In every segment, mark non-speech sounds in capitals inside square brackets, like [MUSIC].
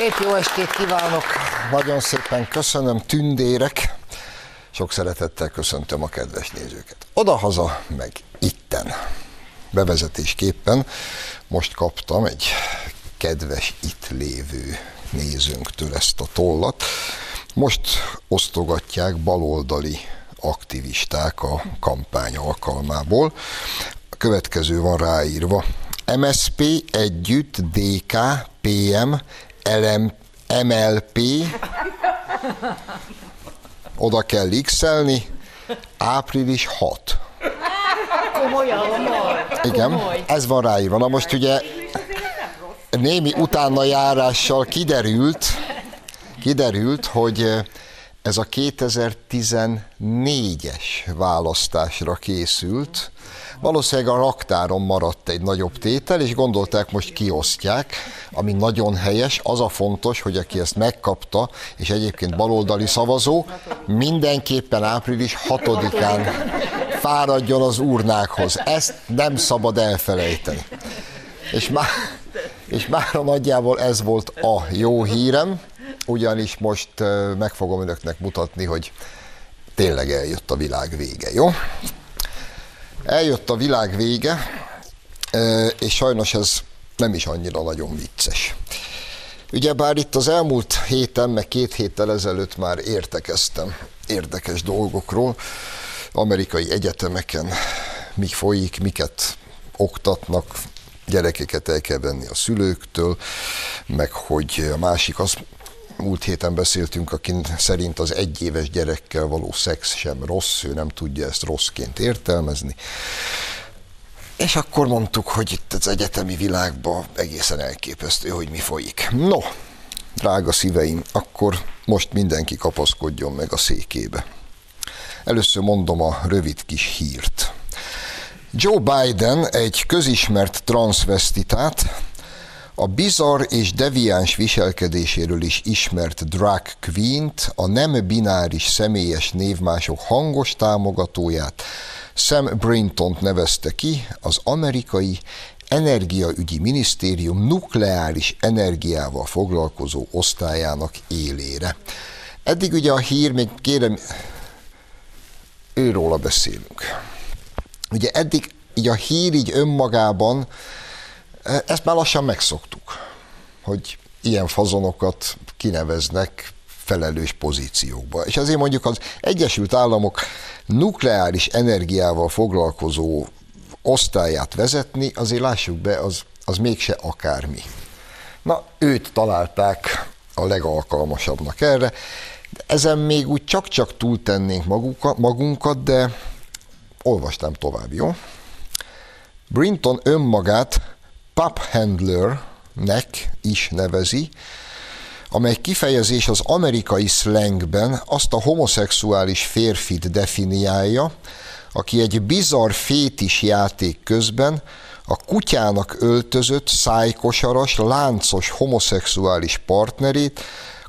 Szép jó estét kívánok, nagyon szépen köszönöm, tündérek. Sok szeretettel köszöntöm a kedves nézőket. Odahaza, meg itten. Bevezetésképpen most kaptam egy kedves itt lévő nézőnktől ezt a tollat. Most osztogatják baloldali aktivisták a kampány alkalmából. A következő van ráírva. MSP együtt DK, PM, LM, MLP, oda kell x április 6. Komolyan, Igen, Komoly. ez van ráírva. Na most ugye némi utána járással kiderült, kiderült, hogy ez a 2014-es választásra készült. Valószínűleg a raktáron maradt egy nagyobb tétel, és gondolták, most kiosztják, ami nagyon helyes. Az a fontos, hogy aki ezt megkapta, és egyébként baloldali szavazó, mindenképpen április 6-án fáradjon az urnákhoz. Ezt nem szabad elfelejteni. És már, és már nagyjából ez volt a jó hírem, ugyanis most meg fogom önöknek mutatni, hogy tényleg eljött a világ vége, jó? Eljött a világ vége, és sajnos ez nem is annyira nagyon vicces. Ugyebár itt az elmúlt héten, meg két héttel ezelőtt már értekeztem érdekes dolgokról, amerikai egyetemeken mi folyik, miket oktatnak, gyerekeket el kell venni a szülőktől, meg hogy a másik az, múlt héten beszéltünk, akin szerint az egyéves gyerekkel való szex sem rossz, ő nem tudja ezt rosszként értelmezni. És akkor mondtuk, hogy itt az egyetemi világban egészen elképesztő, hogy mi folyik. No, drága szíveim, akkor most mindenki kapaszkodjon meg a székébe. Először mondom a rövid kis hírt. Joe Biden egy közismert transvestitát, a bizarr és deviáns viselkedéséről is ismert drag queen-t, a nem bináris személyes névmások hangos támogatóját, Sam Brinton nevezte ki az amerikai energiaügyi minisztérium nukleáris energiával foglalkozó osztályának élére. Eddig ugye a hír, még kérem, őróla beszélünk. Ugye eddig így a hír így önmagában, ezt már lassan megszoktuk, hogy ilyen fazonokat kineveznek felelős pozíciókba. És azért mondjuk az Egyesült Államok nukleáris energiával foglalkozó osztályát vezetni, azért lássuk be, az, az mégse akármi. Na, őt találták a legalkalmasabbnak erre, de ezen még úgy csak-csak túltennénk magunkat, de olvastam tovább, jó? Brinton önmagát pub handlernek is nevezi, amely kifejezés az amerikai slangben azt a homoszexuális férfit definiálja, aki egy bizarr fétis játék közben a kutyának öltözött, szájkosaras, láncos homoszexuális partnerét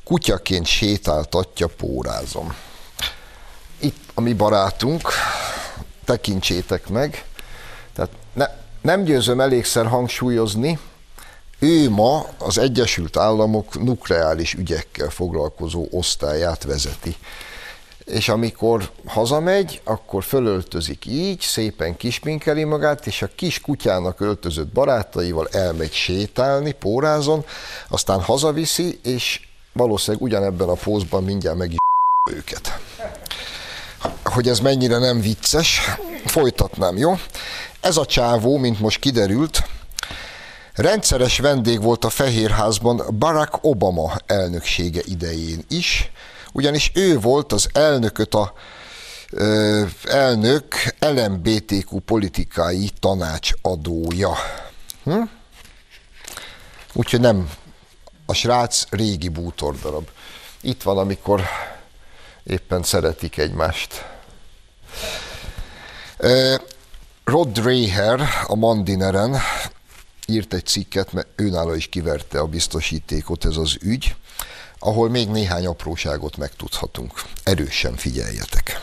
kutyaként sétáltatja pórázom. Itt a mi barátunk, tekintsétek meg, tehát ne, nem győzöm elégszer hangsúlyozni, ő ma az Egyesült Államok nukleáris ügyekkel foglalkozó osztályát vezeti. És amikor hazamegy, akkor fölöltözik így, szépen kisminkeli magát, és a kis kutyának öltözött barátaival elmegy sétálni, pórázon, aztán hazaviszi, és valószínűleg ugyanebben a pózban mindjárt meg is [LAUGHS] őket. Hogy ez mennyire nem vicces, folytatnám, jó? Ez a csávó, mint most kiderült, Rendszeres vendég volt a Fehérházban Barack Obama elnöksége idején is, ugyanis ő volt az elnököt a ö, elnök LMBTQ politikai tanácsadója. Hm? Úgyhogy nem, a srác régi bútordarab. Itt van, amikor éppen szeretik egymást. Rod Dreher a Mandineren írt egy cikket, mert őnála is kiverte a biztosítékot ez az ügy, ahol még néhány apróságot megtudhatunk. Erősen figyeljetek.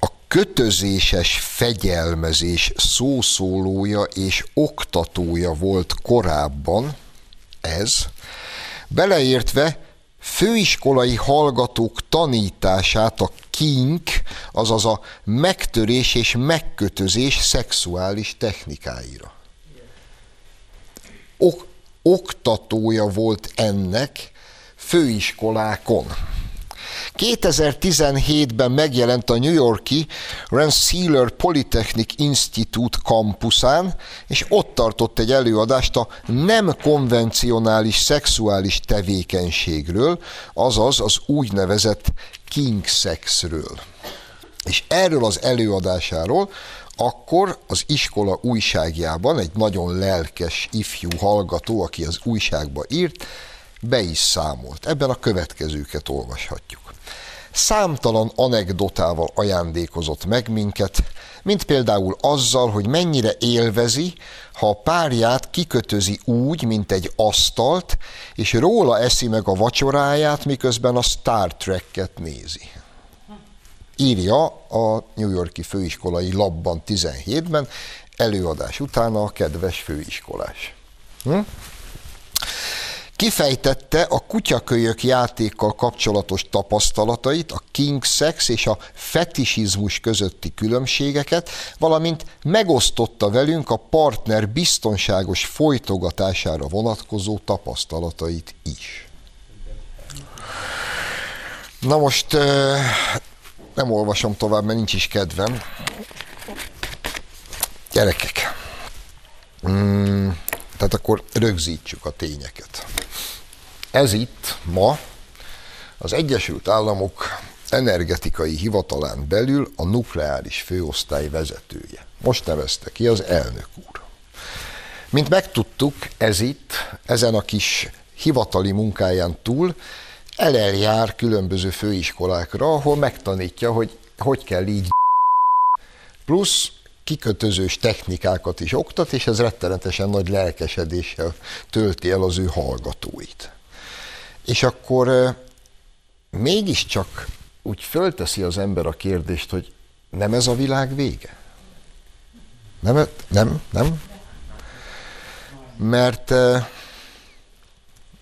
A kötözéses fegyelmezés szószólója és oktatója volt korábban ez, beleértve főiskolai hallgatók tanítását a kink, azaz a megtörés és megkötözés szexuális technikáira. Ok, oktatója volt ennek főiskolákon. 2017-ben megjelent a New Yorki Rensselaer Polytechnic Institute kampuszán, és ott tartott egy előadást a nem konvencionális szexuális tevékenységről, azaz az úgynevezett king sexről. És erről az előadásáról akkor az iskola újságjában egy nagyon lelkes ifjú hallgató, aki az újságba írt, be is számolt. Ebben a következőket olvashatjuk. Számtalan anekdotával ajándékozott meg minket, mint például azzal, hogy mennyire élvezi, ha a párját kikötözi úgy, mint egy asztalt, és róla eszi meg a vacsoráját, miközben a Star Trek-et nézi. Írja a New Yorki főiskolai labban 17-ben, előadás utána a kedves főiskolás. Hm? Kifejtette a kutyakölyök játékkal kapcsolatos tapasztalatait, a king sex és a fetisizmus közötti különbségeket, valamint megosztotta velünk a partner biztonságos folytogatására vonatkozó tapasztalatait is. Na most nem olvasom tovább, mert nincs is kedvem. Gyerekek, mm, tehát akkor rögzítsük a tényeket. Ez itt ma az Egyesült Államok energetikai hivatalán belül a nukleáris főosztály vezetője. Most nevezte ki az elnök úr. Mint megtudtuk, ez itt, ezen a kis hivatali munkáján túl eleljár különböző főiskolákra, ahol megtanítja, hogy hogy kell így plusz kikötözős technikákat is oktat, és ez rettenetesen nagy lelkesedéssel tölti el az ő hallgatóit. És akkor mégiscsak úgy fölteszi az ember a kérdést, hogy nem ez a világ vége? Nem, nem, nem? Mert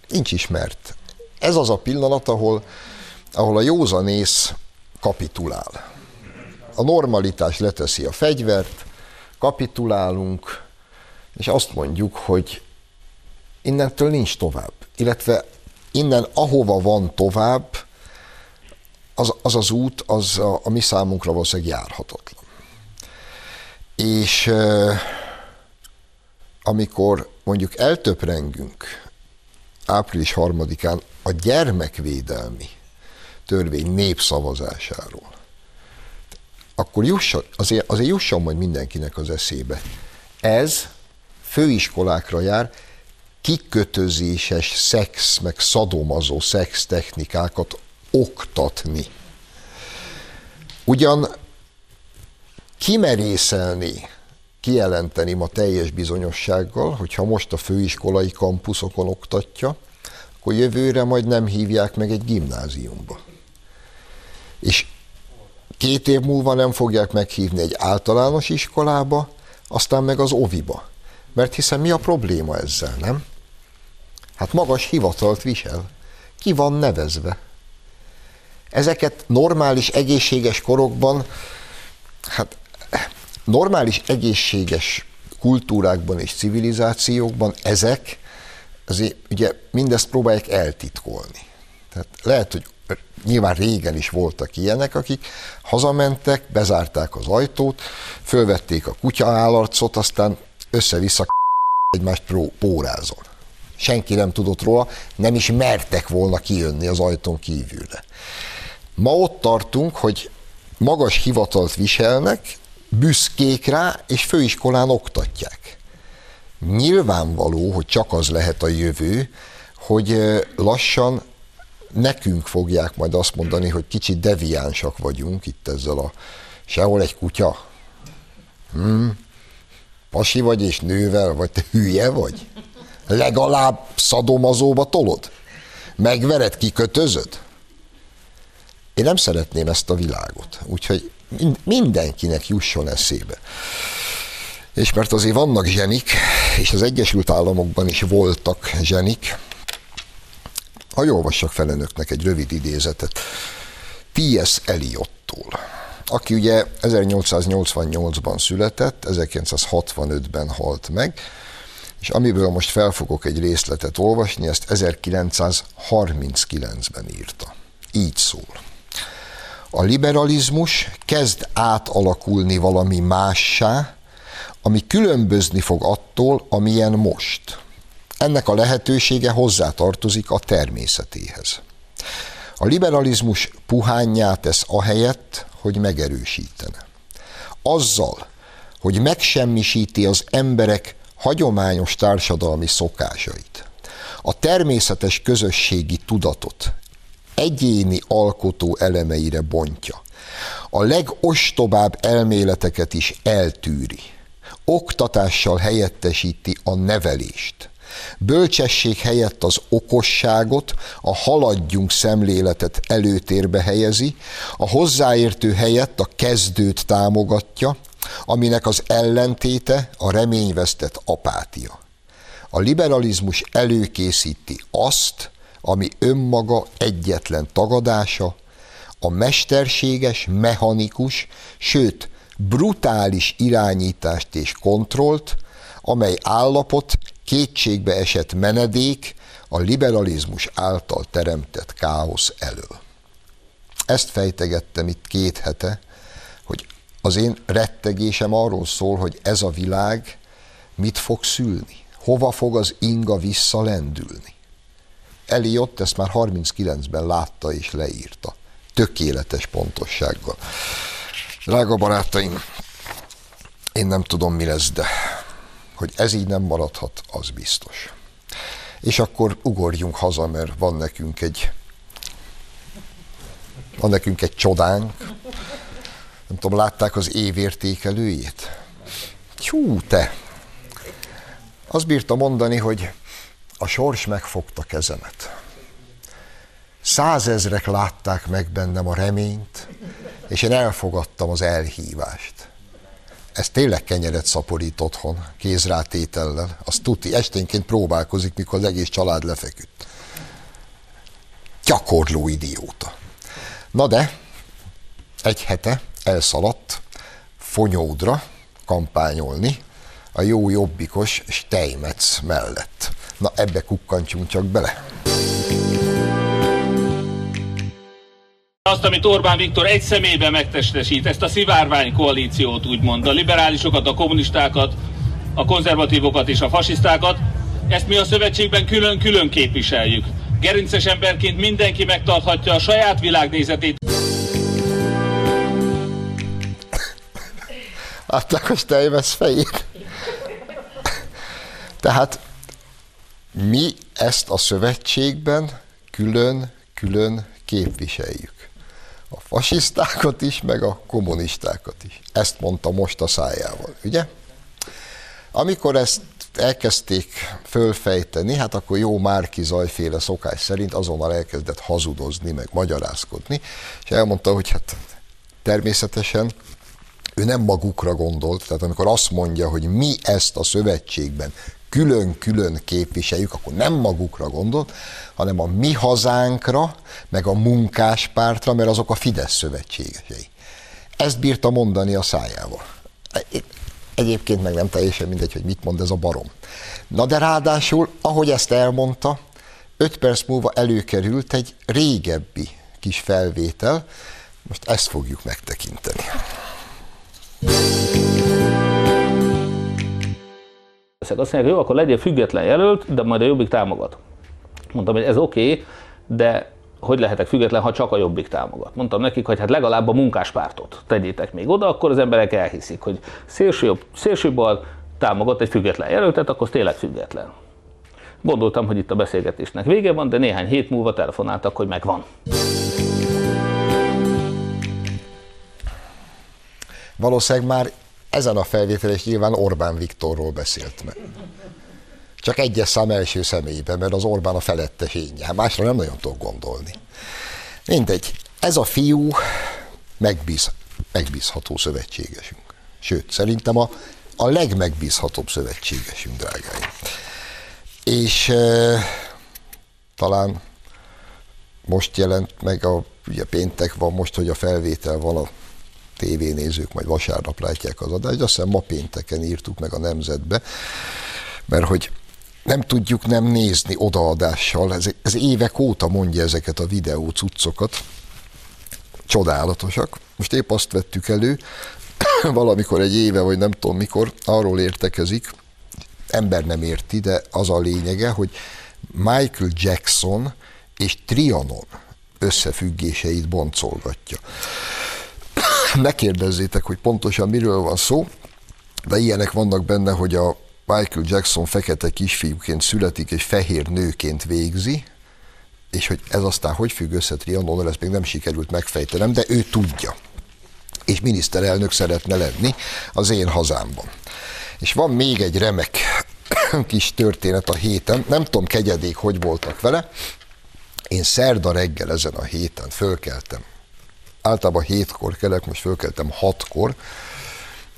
nincs is mert. Ez az a pillanat, ahol, ahol a józanész kapitulál. A normalitás leteszi a fegyvert, kapitulálunk, és azt mondjuk, hogy innentől nincs tovább. Illetve innen, ahova van tovább, az az, az út, az a, a mi számunkra valószínűleg járhatatlan. És amikor mondjuk eltöprengünk április harmadikán a gyermekvédelmi törvény népszavazásáról, akkor jusson, azért, azért jusson majd mindenkinek az eszébe. Ez főiskolákra jár, kikötözéses szex, meg szadomazó szex technikákat oktatni. Ugyan kimerészelni, kijelenteni ma teljes bizonyossággal, hogyha most a főiskolai kampuszokon oktatja, akkor jövőre majd nem hívják meg egy gimnáziumba. És két év múlva nem fogják meghívni egy általános iskolába, aztán meg az oviba. Mert hiszen mi a probléma ezzel, nem? Hát magas hivatalt visel. Ki van nevezve? Ezeket normális, egészséges korokban, hát normális, egészséges kultúrákban és civilizációkban ezek azért ugye mindezt próbálják eltitkolni. Tehát lehet, hogy nyilván régen is voltak ilyenek, akik hazamentek, bezárták az ajtót, fölvették a kutya állarcot, aztán össze-vissza egymást pórázon. Senki nem tudott róla, nem is mertek volna kijönni az ajtón kívülre. Ma ott tartunk, hogy magas hivatalt viselnek, büszkék rá, és főiskolán oktatják. Nyilvánvaló, hogy csak az lehet a jövő, hogy lassan nekünk fogják majd azt mondani, hogy kicsit deviánsak vagyunk itt ezzel a sehol egy kutya. Hmm? Pasi vagy és nővel, vagy te hülye vagy? Legalább szadomazóba tolod? Megvered, kikötözöd? Én nem szeretném ezt a világot, úgyhogy mindenkinek jusson eszébe. És mert azért vannak zsenik, és az Egyesült Államokban is voltak zsenik, Ha olvassak fel önöknek egy rövid idézetet. T.S. Eliottól, aki ugye 1888-ban született, 1965-ben halt meg, és amiből most fel fogok egy részletet olvasni, ezt 1939-ben írta. Így szól. A liberalizmus kezd átalakulni valami mássá, ami különbözni fog attól, amilyen most. Ennek a lehetősége hozzátartozik a természetéhez. A liberalizmus puhányá tesz ahelyett, hogy megerősítene. Azzal, hogy megsemmisíti az emberek hagyományos társadalmi szokásait, a természetes közösségi tudatot egyéni alkotó elemeire bontja, a legostobább elméleteket is eltűri, oktatással helyettesíti a nevelést, bölcsesség helyett az okosságot, a haladjunk szemléletet előtérbe helyezi, a hozzáértő helyett a kezdőt támogatja, aminek az ellentéte a reményvesztett apátia. A liberalizmus előkészíti azt, ami önmaga egyetlen tagadása, a mesterséges, mechanikus, sőt, brutális irányítást és kontrollt, amely állapot kétségbe esett menedék a liberalizmus által teremtett káosz elől. Ezt fejtegettem itt két hete, hogy az én rettegésem arról szól, hogy ez a világ mit fog szülni, hova fog az inga visszalendülni. Eliott ezt már 39-ben látta és leírta. Tökéletes pontossággal. Drága barátaim, én nem tudom, mi lesz, de hogy ez így nem maradhat, az biztos. És akkor ugorjunk haza, mert van nekünk egy van nekünk egy csodánk. Nem tudom, látták az évértékelőjét? Tyú, te! Azt bírta mondani, hogy a sors megfogta kezemet. Százezrek látták meg bennem a reményt, és én elfogadtam az elhívást ez tényleg kenyeret szaporít otthon, kézrátétellel. Azt tuti, esténként próbálkozik, mikor az egész család lefeküdt. Gyakorló idióta. Na de, egy hete elszaladt Fonyódra kampányolni a jó jobbikos Steinmetz mellett. Na ebbe kukkantsunk csak bele. azt, amit Orbán Viktor egy személyben megtestesít, ezt a szivárvány koalíciót úgymond, a liberálisokat, a kommunistákat, a konzervatívokat és a fasisztákat, ezt mi a szövetségben külön-külön képviseljük. Gerinces emberként mindenki megtarthatja a saját világnézetét. A Steinmetz fejét? Tehát mi ezt a szövetségben külön-külön képviseljük a fasisztákat is, meg a kommunistákat is. Ezt mondta most a szájával, ugye? Amikor ezt elkezdték fölfejteni, hát akkor jó Márki Zajféle szokás szerint azonnal elkezdett hazudozni, meg magyarázkodni, és elmondta, hogy hát természetesen ő nem magukra gondolt, tehát amikor azt mondja, hogy mi ezt a szövetségben külön-külön képviseljük, akkor nem magukra gondolt, hanem a mi hazánkra, meg a munkáspártra, mert azok a Fidesz szövetségesei. Ezt bírta mondani a szájával. Egyébként meg nem teljesen mindegy, hogy mit mond ez a barom. Na de ráadásul, ahogy ezt elmondta, öt perc múlva előkerült egy régebbi kis felvétel, most ezt fogjuk megtekinteni. Azt mondják, jó, akkor legyél független jelölt, de majd a Jobbik támogat. Mondtam, hogy ez oké, okay, de hogy lehetek független, ha csak a Jobbik támogat. Mondtam nekik, hogy hát legalább a munkáspártot tegyétek még oda, akkor az emberek elhiszik, hogy szélső, jobb, szélső bal támogat egy független jelöltet, akkor tényleg független. Gondoltam, hogy itt a beszélgetésnek vége van, de néhány hét múlva telefonáltak, hogy megvan. Valószínűleg már ezen a felvételen nyilván Orbán Viktorról beszélt meg. Csak egyes szám első személyben, mert az Orbán a felettes énje. Hát másra nem nagyon tudok gondolni. Mindegy. Ez a fiú megbíz, megbízható szövetségesünk. Sőt, szerintem a, a legmegbízhatóbb szövetségesünk, drágáim. És e, talán most jelent meg, a, ugye péntek van most, hogy a felvétel van a tévénézők, majd vasárnap látják az adást, azt hiszem ma pénteken írtuk meg a nemzetbe, mert hogy nem tudjuk nem nézni odaadással, ez, ez évek óta mondja ezeket a videó cuccokat, csodálatosak. Most épp azt vettük elő, [COUGHS] valamikor egy éve, vagy nem tudom mikor, arról értekezik, ember nem érti, de az a lényege, hogy Michael Jackson és Trianon összefüggéseit boncolgatja. Ne kérdezzétek, hogy pontosan miről van szó, de ilyenek vannak benne, hogy a Michael Jackson fekete kisfiúként születik és fehér nőként végzi, és hogy ez aztán hogy függ össze Trianonnal, ezt még nem sikerült megfejtenem, de ő tudja. És miniszterelnök szeretne lenni az én hazámban. És van még egy remek [COUGHS] kis történet a héten, nem tudom kegyedék, hogy voltak vele, én szerda reggel ezen a héten fölkeltem. Általában hétkor kelek, most fölkeltem hatkor,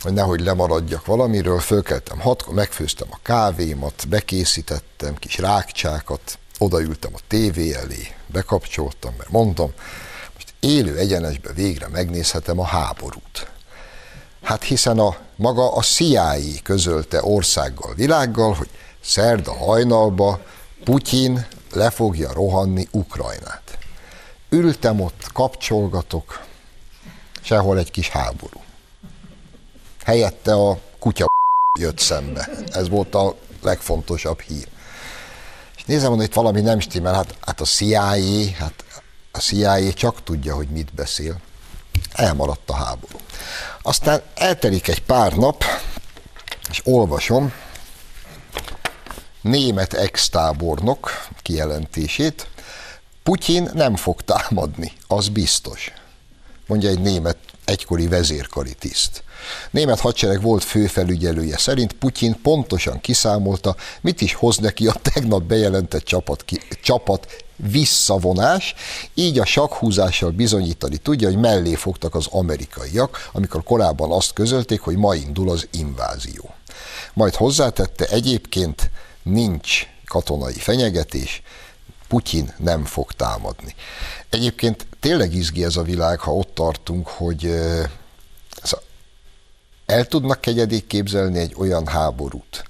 hogy nehogy lemaradjak valamiről, fölkeltem hatkor, megfőztem a kávémat, bekészítettem kis rákcsákat, odaültem a tévé elé, bekapcsoltam, mert mondtam, most élő egyenesbe végre megnézhetem a háborút. Hát hiszen a maga a CIA közölte országgal, világgal, hogy szerda hajnalba Putyin le fogja rohanni Ukrajnát. Ültem ott, kapcsolgatok, sehol egy kis háború. Helyette a kutya jött szembe. Ez volt a legfontosabb hír. És nézem, hogy itt valami nem stimmel, hát, hát a CIA, hát a CIA csak tudja, hogy mit beszél. Elmaradt a háború. Aztán eltelik egy pár nap, és olvasom német ex-tábornok kijelentését, Putyin nem fog támadni, az biztos, mondja egy német egykori vezérkari tiszt. Német hadsereg volt főfelügyelője szerint Putyin pontosan kiszámolta, mit is hoz neki a tegnap bejelentett csapat, ki, csapat visszavonás, így a sakhúzással bizonyítani tudja, hogy mellé fogtak az amerikaiak, amikor korábban azt közölték, hogy ma indul az invázió. Majd hozzátette, egyébként nincs katonai fenyegetés, Putyin nem fog támadni. Egyébként tényleg izgi ez a világ, ha ott tartunk, hogy el tudnak kegyedék képzelni egy olyan háborút,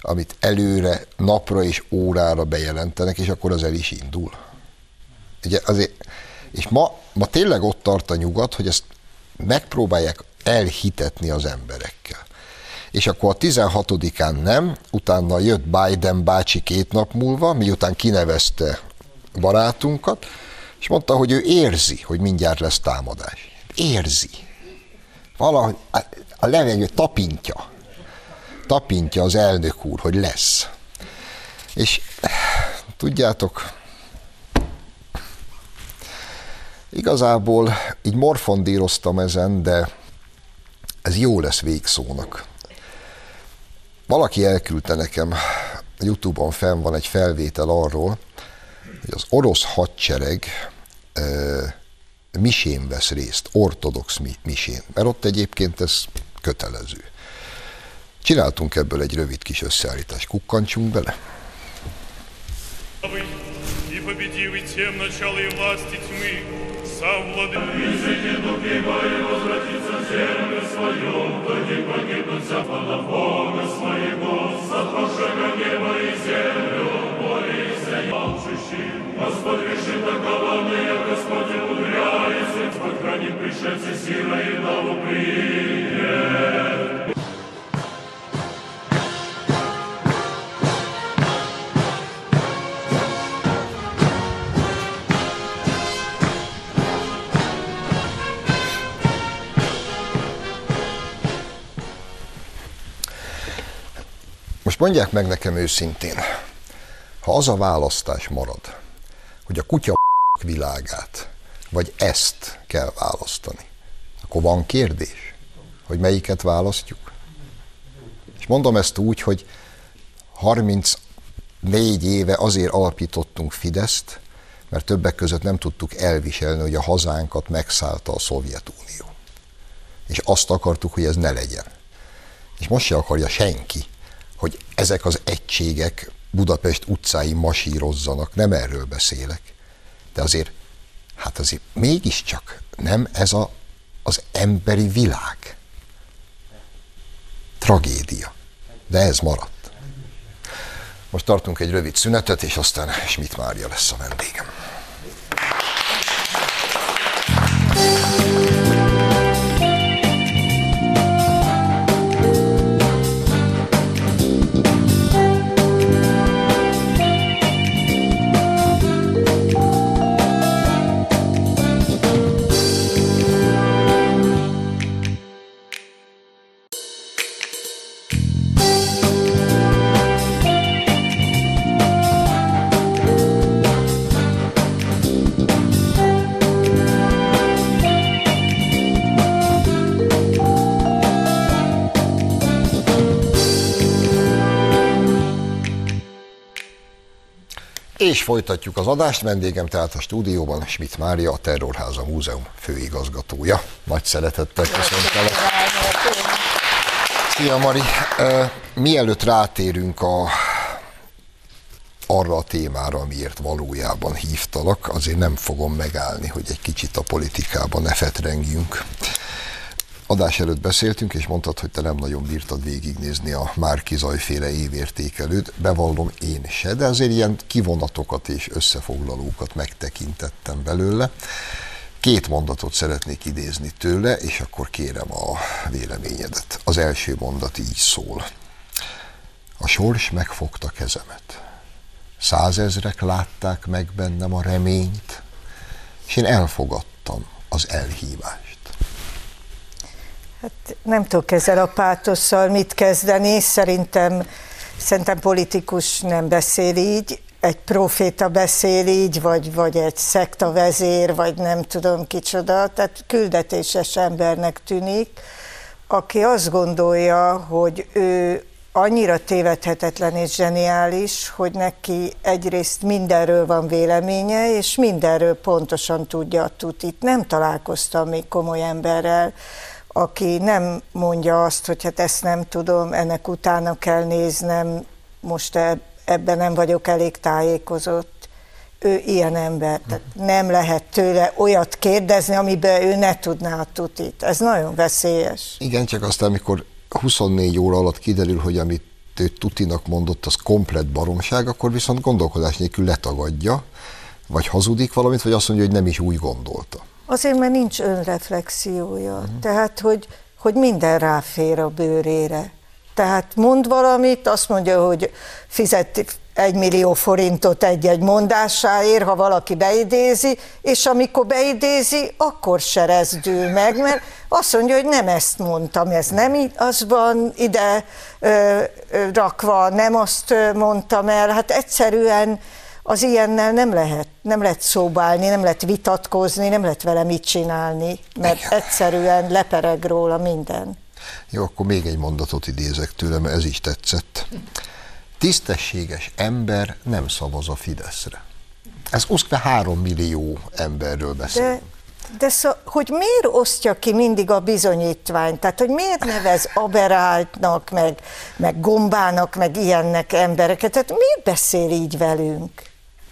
amit előre, napra és órára bejelentenek, és akkor az el is indul. Ugye azért, és ma, ma tényleg ott tart a nyugat, hogy ezt megpróbálják elhitetni az emberekkel. És akkor a 16-án nem, utána jött Biden bácsi két nap múlva, miután kinevezte barátunkat, és mondta, hogy ő érzi, hogy mindjárt lesz támadás. Érzi. Valahogy a levegő tapintja. Tapintja az elnök úr, hogy lesz. És tudjátok, igazából így morfondíroztam ezen, de ez jó lesz végszónak. Valaki elküldte nekem, a Youtube-on fenn van egy felvétel arról, hogy az orosz hadsereg misén vesz részt, ortodox misén, mert ott egyébként ez kötelező. Csináltunk ebből egy rövid kis összeállítást, kukkantsunk bele. И победив и тем начало и власти тьмы, совлады... Языки духи мои возвратится в землю свою, то не погибнут вся Бога своего, Господь решит такого мне, Господь умудряется, хранит пришедший силой и нову приет. Most mondják meg nekem őszintén, ha az a választás marad, hogy a kutya [LAUGHS] világát, vagy ezt kell választani, akkor van kérdés, hogy melyiket választjuk. És mondom ezt úgy, hogy 34 éve azért alapítottunk Fideszt, mert többek között nem tudtuk elviselni, hogy a hazánkat megszállta a Szovjetunió. És azt akartuk, hogy ez ne legyen. És most se akarja senki, hogy ezek az egységek Budapest utcáin masírozzanak, nem erről beszélek. De azért Hát azért mégiscsak nem ez a, az emberi világ. Tragédia. De ez maradt. Most tartunk egy rövid szünetet, és aztán Schmidt Mária lesz a vendégem. És folytatjuk az adást. Vendégem tehát a stúdióban Schmidt Mária, a Terrorháza Múzeum főigazgatója. Nagy szeretettel köszöntelek. Szia Mari! Mielőtt rátérünk a, arra a témára, amiért valójában hívtalak, azért nem fogom megállni, hogy egy kicsit a politikában ne fetrengjünk adás előtt beszéltünk, és mondtad, hogy te nem nagyon bírtad végignézni a Márki Zajféle évértékelőt. Bevallom én se, de azért ilyen kivonatokat és összefoglalókat megtekintettem belőle. Két mondatot szeretnék idézni tőle, és akkor kérem a véleményedet. Az első mondat így szól. A sors megfogta kezemet. Százezrek látták meg bennem a reményt, és én elfogadtam az elhívást. Hát nem tudok ezzel a pátosszal mit kezdeni, szerintem, szerintem politikus nem beszél így, egy proféta beszél így, vagy, vagy egy szekta vezér, vagy nem tudom kicsoda, tehát küldetéses embernek tűnik, aki azt gondolja, hogy ő annyira tévedhetetlen és zseniális, hogy neki egyrészt mindenről van véleménye, és mindenről pontosan tudja a tutit. Nem találkoztam még komoly emberrel, aki nem mondja azt, hogy hát ezt nem tudom, ennek utána kell néznem, most ebben nem vagyok elég tájékozott. Ő ilyen ember, tehát nem lehet tőle olyat kérdezni, amiben ő ne tudná a tutit. Ez nagyon veszélyes. Igen, csak aztán, amikor 24 óra alatt kiderül, hogy amit ő tutinak mondott, az komplet baromság, akkor viszont gondolkodás nélkül letagadja, vagy hazudik valamit, vagy azt mondja, hogy nem is úgy gondolta. Azért, mert nincs önreflexiója. Uh-huh. Tehát, hogy, hogy minden ráfér a bőrére. Tehát mond valamit, azt mondja, hogy fizet egy millió forintot egy-egy mondásáért, ha valaki beidézi, és amikor beidézi, akkor se rezdül meg, mert azt mondja, hogy nem ezt mondtam, ez nem az van ide ö, ö, rakva, nem azt mondtam el, hát egyszerűen az ilyennel nem lehet, nem lehet szóbálni, nem lehet vitatkozni, nem lehet vele mit csinálni, mert Igen. egyszerűen lepereg róla minden. Jó, akkor még egy mondatot idézek tőlem, ez is tetszett. Tisztességes ember nem szavaz a Fideszre. Ez uszkve három millió emberről beszél. De, de szó, hogy miért osztja ki mindig a bizonyítványt? Tehát, hogy miért nevez aberáltnak, meg, meg gombának, meg ilyennek embereket? Tehát miért beszél így velünk?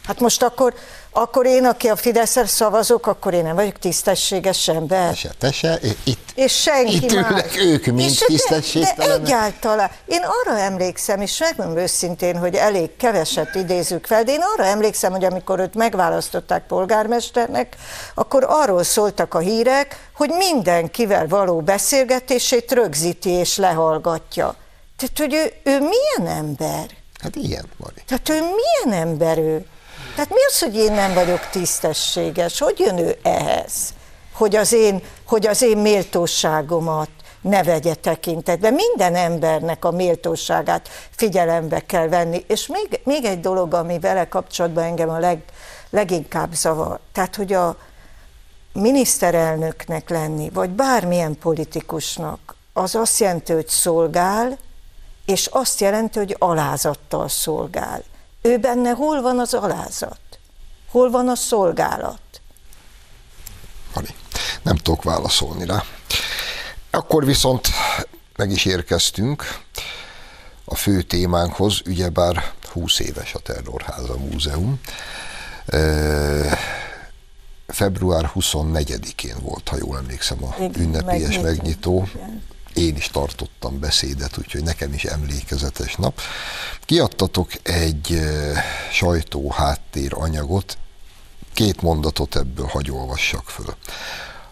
Hát most akkor, akkor én, aki a Fideszre szavazok, akkor én nem vagyok tisztességes ember. Te se, te se, itt, és senki itt ülnek ők, mint tisztességtelenek. De, de egyáltalán. Én arra emlékszem, és megmondom őszintén, hogy elég keveset idézük fel, de én arra emlékszem, hogy amikor őt megválasztották polgármesternek, akkor arról szóltak a hírek, hogy mindenkivel való beszélgetését rögzíti és lehallgatja. Tehát, hogy ő, ő milyen ember? Hát ilyen, Mari. Tehát ő milyen ember ő? Tehát mi az, hogy én nem vagyok tisztességes? Hogy jön ő ehhez? Hogy az én, hogy az én méltóságomat ne vegye tekintetbe. Minden embernek a méltóságát figyelembe kell venni. És még, még egy dolog, ami vele kapcsolatban engem a leg, leginkább zavar. Tehát, hogy a miniszterelnöknek lenni, vagy bármilyen politikusnak, az azt jelenti, hogy szolgál, és azt jelenti, hogy alázattal szolgál. Ő benne hol van az alázat? Hol van a szolgálat? Mari, nem tudok válaszolni rá. Akkor viszont meg is érkeztünk a fő témánkhoz, ugyebár 20 éves a Terrorháza Múzeum. február 24-én volt, ha jól emlékszem, a ünnepélyes megnyitó. Én is tartottam beszédet, úgyhogy nekem is emlékezetes nap. Kiadtatok egy sajtó háttér anyagot, két mondatot ebből hagy olvassak föl.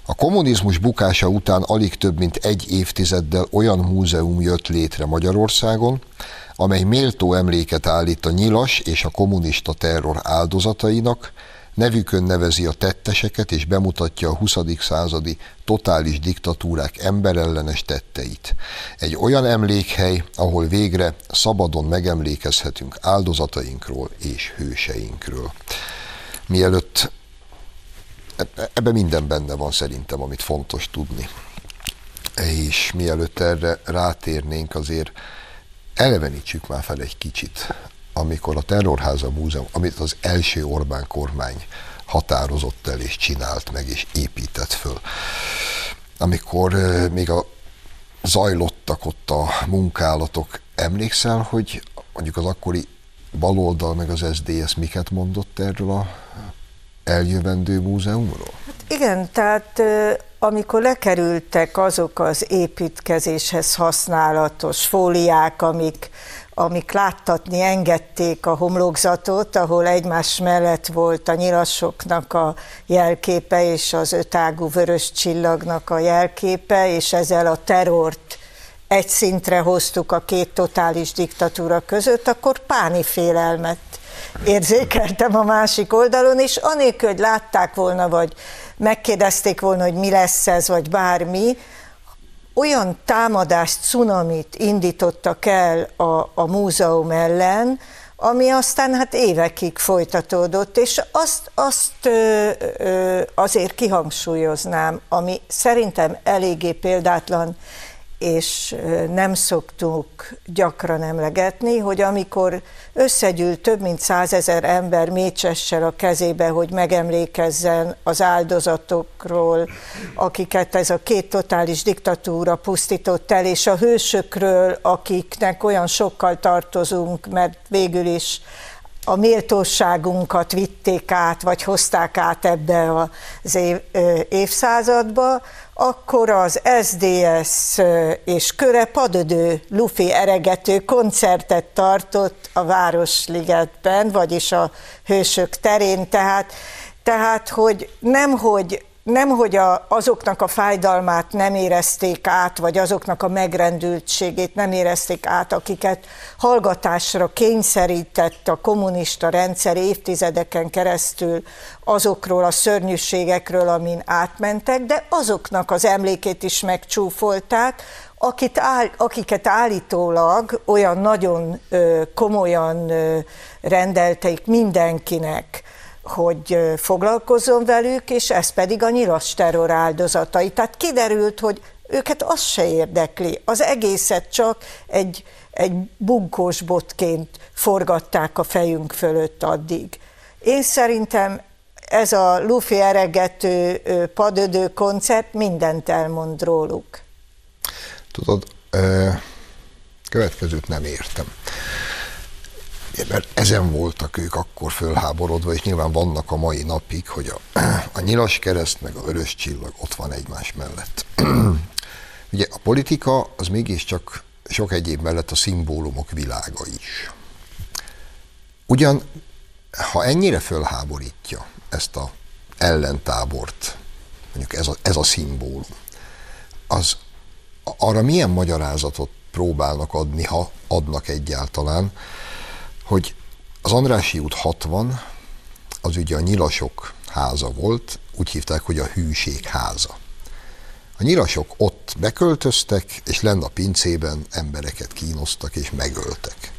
A kommunizmus bukása után alig több mint egy évtizeddel olyan múzeum jött létre Magyarországon, amely méltó emléket állít a nyilas és a kommunista terror áldozatainak, nevükön nevezi a tetteseket és bemutatja a 20. századi totális diktatúrák emberellenes tetteit. Egy olyan emlékhely, ahol végre szabadon megemlékezhetünk áldozatainkról és hőseinkről. Mielőtt ebben minden benne van szerintem, amit fontos tudni. És mielőtt erre rátérnénk, azért elevenítsük már fel egy kicsit, amikor a Terrorháza Múzeum, amit az első Orbán kormány határozott el és csinált meg és épített föl. Amikor még a zajlottak ott a munkálatok, emlékszel, hogy mondjuk az akkori baloldal meg az SZDSZ miket mondott erről a eljövendő múzeumról? Hát igen, tehát amikor lekerültek azok az építkezéshez használatos fóliák, amik, amik láttatni engedték a homlokzatot, ahol egymás mellett volt a nyilasoknak a jelképe és az ötágú vörös csillagnak a jelképe, és ezzel a terrort egy szintre hoztuk a két totális diktatúra között, akkor páni félelmet érzékeltem a másik oldalon, és anélkül, hogy látták volna, vagy megkérdezték volna, hogy mi lesz ez, vagy bármi, olyan támadást, cunamit indítottak el a, a múzeum ellen, ami aztán hát évekig folytatódott, és azt, azt ö, ö, azért kihangsúlyoznám, ami szerintem eléggé példátlan és nem szoktuk gyakran emlegetni, hogy amikor összegyűlt több mint százezer ember mécsessel a kezébe, hogy megemlékezzen az áldozatokról, akiket ez a két totális diktatúra pusztított el, és a hősökről, akiknek olyan sokkal tartozunk, mert végül is a méltóságunkat vitték át, vagy hozták át ebbe az év, évszázadba, akkor az SDS és köre padödő lufi eregető koncertet tartott a Városligetben, vagyis a Hősök terén, tehát, tehát hogy nemhogy nem, hogy a, azoknak a fájdalmát nem érezték át, vagy azoknak a megrendültségét nem érezték át, akiket hallgatásra kényszerített a kommunista rendszer évtizedeken keresztül azokról a szörnyűségekről, amin átmentek, de azoknak az emlékét is megcsúfolták, akit áll, akiket állítólag olyan nagyon ö, komolyan ö, rendelték mindenkinek, hogy foglalkozzon velük, és ez pedig a nyilas terror áldozatai. Tehát kiderült, hogy őket az se érdekli. Az egészet csak egy, egy bunkós botként forgatták a fejünk fölött addig. Én szerintem ez a lufi eregető padödő koncert mindent elmond róluk. Tudod, következőt nem értem mert ezen voltak ők akkor fölháborodva, és nyilván vannak a mai napig, hogy a, a nyilas kereszt meg a vörös csillag ott van egymás mellett. [CLEARS THROAT] Ugye a politika az mégiscsak sok egyéb mellett a szimbólumok világa is. Ugyan, ha ennyire fölháborítja ezt a ellentábort, mondjuk ez a, ez a szimbólum, az arra milyen magyarázatot próbálnak adni, ha adnak egyáltalán, hogy az Andrási út 60, az ugye a nyilasok háza volt, úgy hívták, hogy a hűség háza. A nyilasok ott beköltöztek, és lenn a pincében embereket kínoztak és megöltek.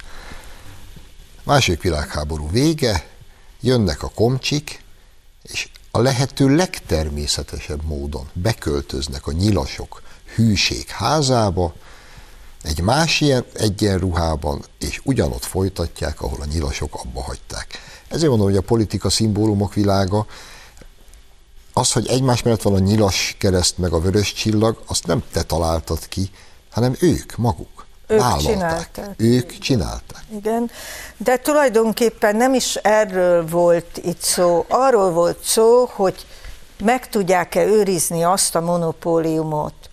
Második világháború vége, jönnek a komcsik, és a lehető legtermészetesebb módon beköltöznek a nyilasok hűség házába, egy más ilyen egyenruhában, és ugyanott folytatják, ahol a nyilasok abba hagyták. Ezért mondom, hogy a politika szimbólumok világa, az, hogy egymás mellett van a nyilas kereszt meg a vörös csillag, azt nem te találtad ki, hanem ők maguk. Ők vállalták. csinálták. Ők csinálták. Igen, de tulajdonképpen nem is erről volt itt szó. Arról volt szó, hogy meg tudják-e őrizni azt a monopóliumot,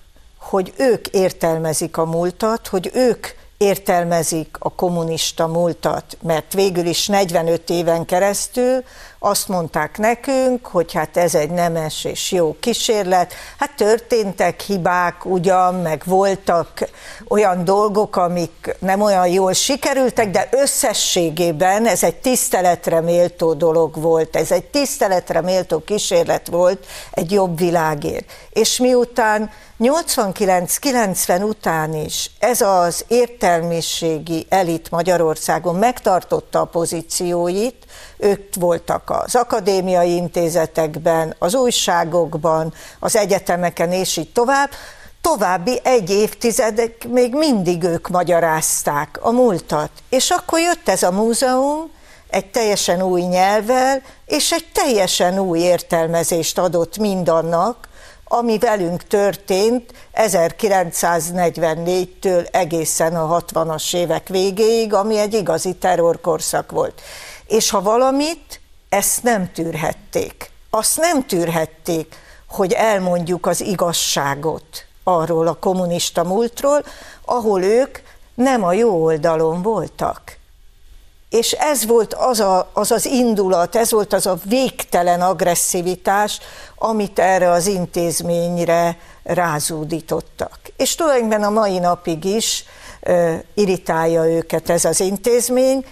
hogy ők értelmezik a múltat, hogy ők értelmezik a kommunista múltat, mert végül is 45 éven keresztül azt mondták nekünk, hogy hát ez egy nemes és jó kísérlet. Hát történtek hibák ugyan, meg voltak olyan dolgok, amik nem olyan jól sikerültek, de összességében ez egy tiszteletre méltó dolog volt, ez egy tiszteletre méltó kísérlet volt egy jobb világért. És miután 89-90 után is ez az értelmiségi elit Magyarországon megtartotta a pozícióit, ők voltak az akadémiai intézetekben, az újságokban, az egyetemeken és így tovább, további egy évtizedek még mindig ők magyarázták a múltat. És akkor jött ez a múzeum, egy teljesen új nyelvvel, és egy teljesen új értelmezést adott mindannak, ami velünk történt 1944-től egészen a 60-as évek végéig, ami egy igazi terrorkorszak volt. És ha valamit, ezt nem tűrhették. Azt nem tűrhették, hogy elmondjuk az igazságot arról a kommunista múltról, ahol ők nem a jó oldalon voltak. És ez volt az, a, az az indulat, ez volt az a végtelen agresszivitás, amit erre az intézményre rázúdítottak. És tulajdonképpen a mai napig is uh, irritálja őket ez az intézmény,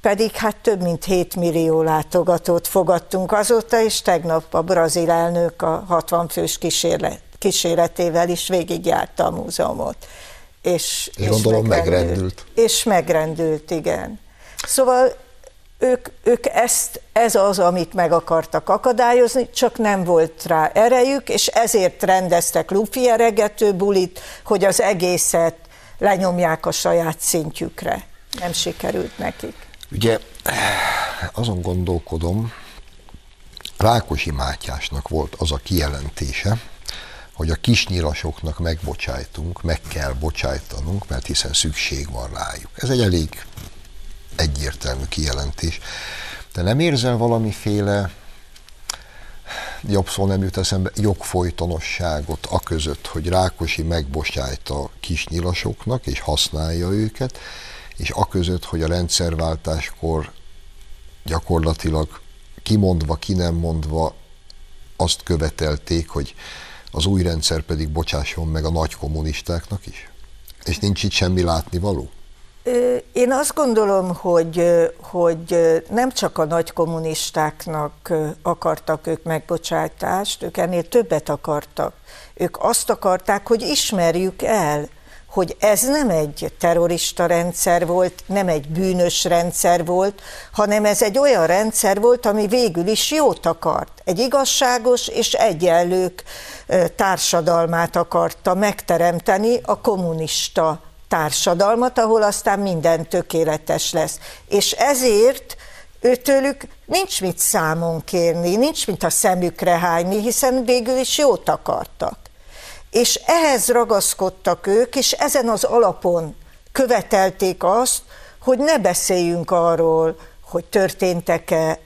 pedig hát több mint 7 millió látogatót fogadtunk azóta, és tegnap a brazil elnök a 60 fős kísérlet, kíséretével is végigjárta a múzeumot. És, és gondolom megrendült. megrendült. És megrendült, igen. Szóval ők, ők ezt, ez az, amit meg akartak akadályozni, csak nem volt rá erejük, és ezért rendeztek lufi eregető bulit, hogy az egészet lenyomják a saját szintjükre. Nem sikerült nekik. Ugye azon gondolkodom, Rákosi Mátyásnak volt az a kijelentése, hogy a kisnyilasoknak megbocsájtunk, meg kell bocsájtanunk, mert hiszen szükség van rájuk. Ez egy elég egyértelmű kijelentés. De nem érzel valamiféle, jobb szó nem jut eszembe, jogfolytonosságot a között, hogy Rákosi megbocsájt a kisnyilasoknak, és használja őket, és a között, hogy a rendszerváltáskor gyakorlatilag kimondva, ki nem mondva azt követelték, hogy az új rendszer pedig bocsásson meg a nagy kommunistáknak is? És nincs itt semmi látnivaló? Én azt gondolom, hogy, hogy nem csak a nagy kommunistáknak akartak ők megbocsátást, ők ennél többet akartak. Ők azt akarták, hogy ismerjük el, hogy ez nem egy terrorista rendszer volt, nem egy bűnös rendszer volt, hanem ez egy olyan rendszer volt, ami végül is jót akart. Egy igazságos és egyenlők társadalmát akarta megteremteni a kommunista társadalmat, ahol aztán minden tökéletes lesz. És ezért őtőlük nincs mit számon kérni, nincs mit a szemükre hányni, hiszen végül is jót akartak. És ehhez ragaszkodtak ők, és ezen az alapon követelték azt, hogy ne beszéljünk arról, hogy történtek-e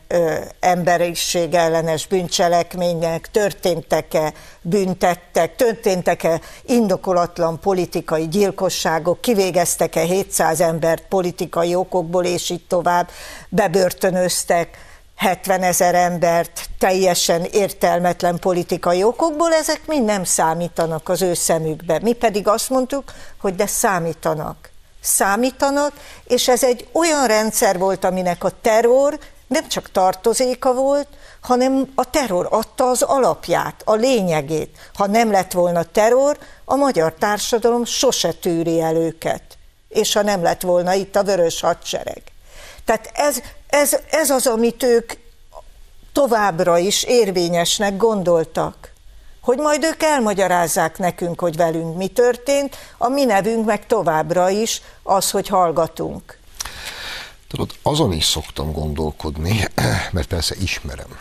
emberiség ellenes bűncselekmények, történtek-e büntettek, történtek-e indokolatlan politikai gyilkosságok, kivégeztek-e 700 embert politikai okokból, és így tovább, bebörtönöztek 70 ezer embert teljesen értelmetlen politikai okokból, ezek mind nem számítanak az ő szemükbe. Mi pedig azt mondtuk, hogy de számítanak számítanak, és ez egy olyan rendszer volt, aminek a terror nem csak tartozéka volt, hanem a terror adta az alapját, a lényegét. Ha nem lett volna terror, a magyar társadalom sose tűri el őket, és ha nem lett volna itt a vörös hadsereg. Tehát ez, ez, ez az, amit ők továbbra is érvényesnek gondoltak hogy majd ők elmagyarázzák nekünk, hogy velünk mi történt, a mi nevünk meg továbbra is az, hogy hallgatunk. Tudod, azon is szoktam gondolkodni, [CLEARS THROAT] mert persze ismerem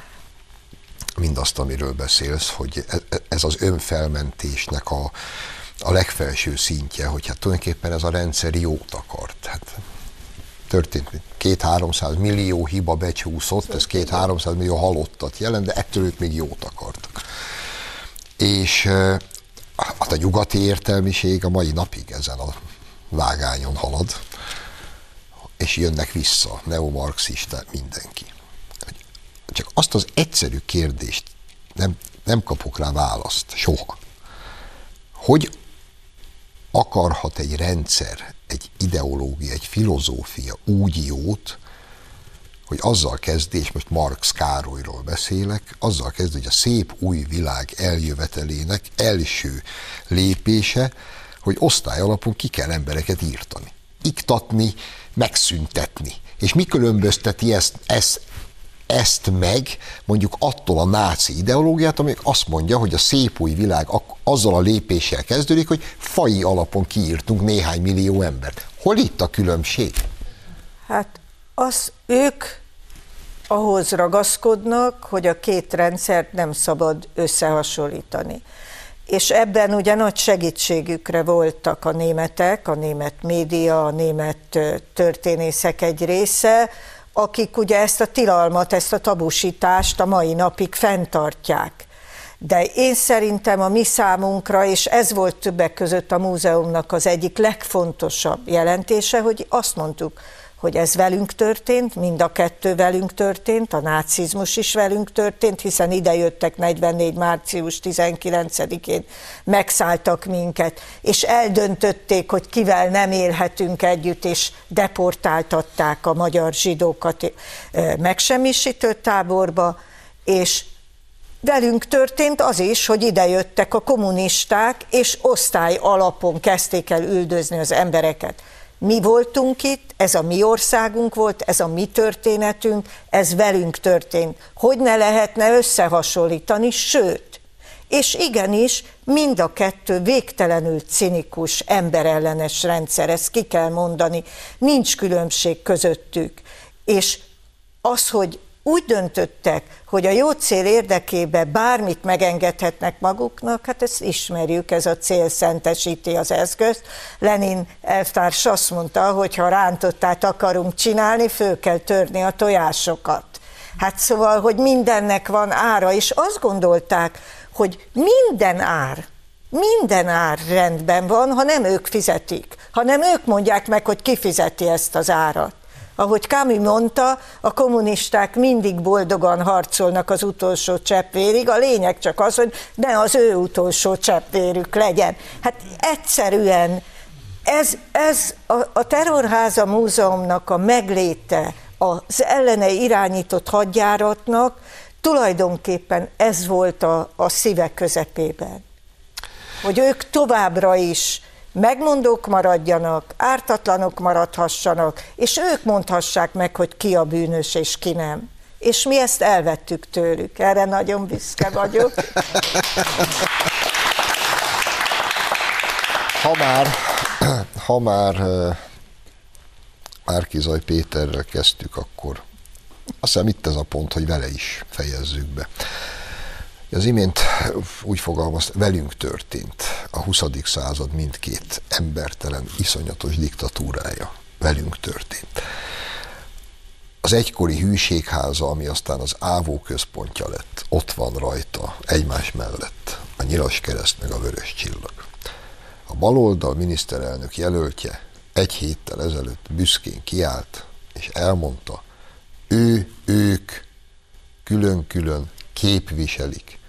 mindazt, amiről beszélsz, hogy e, e, ez az önfelmentésnek a, a legfelső szintje, hogy hát tulajdonképpen ez a rendszer jót akart. Hát történt két-háromszáz millió hiba becsúszott, ez két-háromszáz millió halottat jelent, de ettől ők még jót akartak. És hát a nyugati értelmiség a mai napig ezen a vágányon halad, és jönnek vissza, neomarxista, mindenki. Csak azt az egyszerű kérdést nem, nem kapok rá választ, soha. Hogy akarhat egy rendszer, egy ideológia, egy filozófia úgy jót, hogy azzal kezdi, és most Marx Károlyról beszélek, azzal kezdi, hogy a szép új világ eljövetelének első lépése, hogy osztály alapon ki kell embereket írtani. Iktatni, megszüntetni. És mi különbözteti ezt, ezt, ezt meg mondjuk attól a náci ideológiát, ami azt mondja, hogy a szép új világ azzal a lépéssel kezdődik, hogy fai alapon kiírtunk néhány millió embert. Hol itt a különbség? Hát az ők ahhoz ragaszkodnak, hogy a két rendszert nem szabad összehasonlítani. És ebben ugye nagy segítségükre voltak a németek, a német média, a német történészek egy része, akik ugye ezt a tilalmat, ezt a tabusítást a mai napig fenntartják. De én szerintem a mi számunkra, és ez volt többek között a múzeumnak az egyik legfontosabb jelentése, hogy azt mondtuk, hogy ez velünk történt, mind a kettő velünk történt, a nácizmus is velünk történt, hiszen ide jöttek 44. március 19-én, megszálltak minket, és eldöntötték, hogy kivel nem élhetünk együtt, és deportáltatták a magyar zsidókat megsemmisítő táborba, és Velünk történt az is, hogy idejöttek a kommunisták, és osztály alapon kezdték el üldözni az embereket. Mi voltunk itt, ez a mi országunk volt, ez a mi történetünk, ez velünk történt. Hogy ne lehetne összehasonlítani, sőt, és igenis, mind a kettő végtelenül cinikus, emberellenes rendszer, ezt ki kell mondani, nincs különbség közöttük. És az, hogy úgy döntöttek, hogy a jó cél érdekében bármit megengedhetnek maguknak, hát ezt ismerjük, ez a cél szentesíti az eszközt. Lenin elvtárs azt mondta, hogy ha rántottát akarunk csinálni, föl kell törni a tojásokat. Hát szóval, hogy mindennek van ára, és azt gondolták, hogy minden ár, minden ár rendben van, ha nem ők fizetik, hanem ők mondják meg, hogy ki fizeti ezt az árat. Ahogy Kami mondta, a kommunisták mindig boldogan harcolnak az utolsó cseppvérig, a lényeg csak az, hogy ne az ő utolsó cseppvérük legyen. Hát egyszerűen ez, ez a, a Terrorháza Múzeumnak a megléte, az ellene irányított hadjáratnak tulajdonképpen ez volt a, a szívek közepében. Hogy ők továbbra is megmondók maradjanak, ártatlanok maradhassanak, és ők mondhassák meg, hogy ki a bűnös és ki nem. És mi ezt elvettük tőlük. Erre nagyon büszke vagyok. Ha már, ha már Márkizaj Péterrel kezdtük, akkor azt hiszem itt ez a pont, hogy vele is fejezzük be. Az imént úgy fogalmaz, velünk történt a 20. század mindkét embertelen, iszonyatos diktatúrája. Velünk történt. Az egykori hűségháza, ami aztán az ávó központja lett, ott van rajta, egymás mellett, a nyilas kereszt meg a vörös csillag. A baloldal miniszterelnök jelöltje egy héttel ezelőtt büszkén kiállt, és elmondta, ő, ők külön-külön képviselik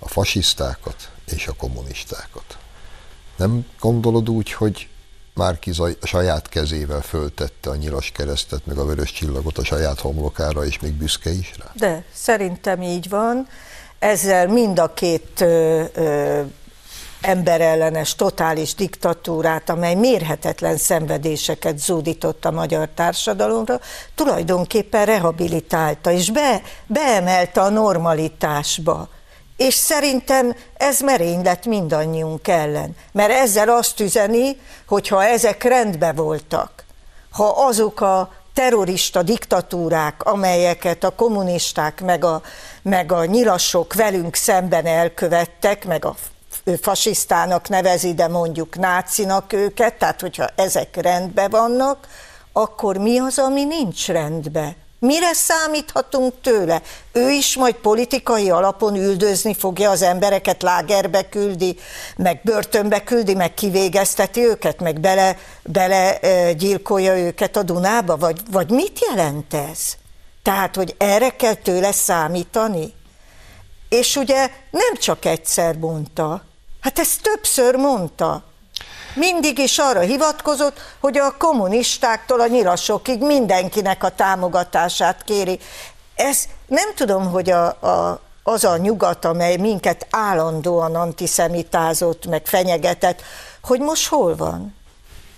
a fasisztákat és a kommunistákat. Nem gondolod úgy, hogy Márki a saját kezével föltette a nyilas keresztet, meg a vörös csillagot a saját homlokára, és még büszke is rá? De szerintem így van. Ezzel mind a két ö, ö, emberellenes, totális diktatúrát, amely mérhetetlen szenvedéseket zúdított a magyar társadalomra, tulajdonképpen rehabilitálta, és be, beemelte a normalitásba és szerintem ez merény lett mindannyiunk ellen, mert ezzel azt üzeni, hogy ha ezek rendben voltak, ha azok a terrorista diktatúrák, amelyeket a kommunisták meg a, meg a nyilasok velünk szemben elkövettek, meg a fasisztának nevezi, de mondjuk nácinak őket, tehát hogyha ezek rendben vannak, akkor mi az, ami nincs rendben? Mire számíthatunk tőle? Ő is majd politikai alapon üldözni fogja az embereket, lágerbe küldi, meg börtönbe küldi, meg kivégezteti őket, meg bele, bele gyilkolja őket a Dunába? Vagy, vagy mit jelent ez? Tehát, hogy erre kell tőle számítani? És ugye nem csak egyszer mondta, hát ezt többször mondta. Mindig is arra hivatkozott, hogy a kommunistáktól a nyilasokig mindenkinek a támogatását kéri. Ez nem tudom, hogy a, a, az a nyugat, amely minket állandóan antiszemitázott, meg fenyegetett, hogy most hol van?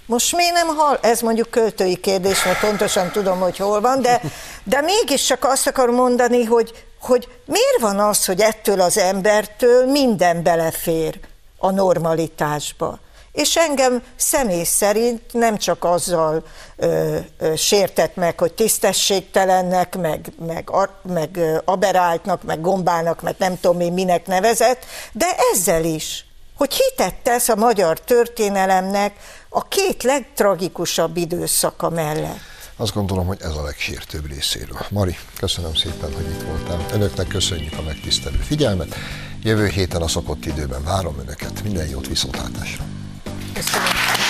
Most miért nem hal? Ez mondjuk költői kérdés, mert pontosan tudom, hogy hol van, de, de mégis csak azt akarom mondani, hogy, hogy miért van az, hogy ettől az embertől minden belefér a normalitásba. És engem személy szerint nem csak azzal ö, ö, sértett meg, hogy tisztességtelennek, meg, meg, a, meg aberáltnak, meg gombának, meg nem tudom én minek nevezett, de ezzel is, hogy hitet tesz a magyar történelemnek a két legtragikusabb időszaka mellett. Azt gondolom, hogy ez a legsértőbb részéről. Mari, köszönöm szépen, hogy itt voltál. Önöknek köszönjük a megtisztelő figyelmet. Jövő héten a szokott időben várom Önöket. Minden jót viszontlátásra! Yes, sir.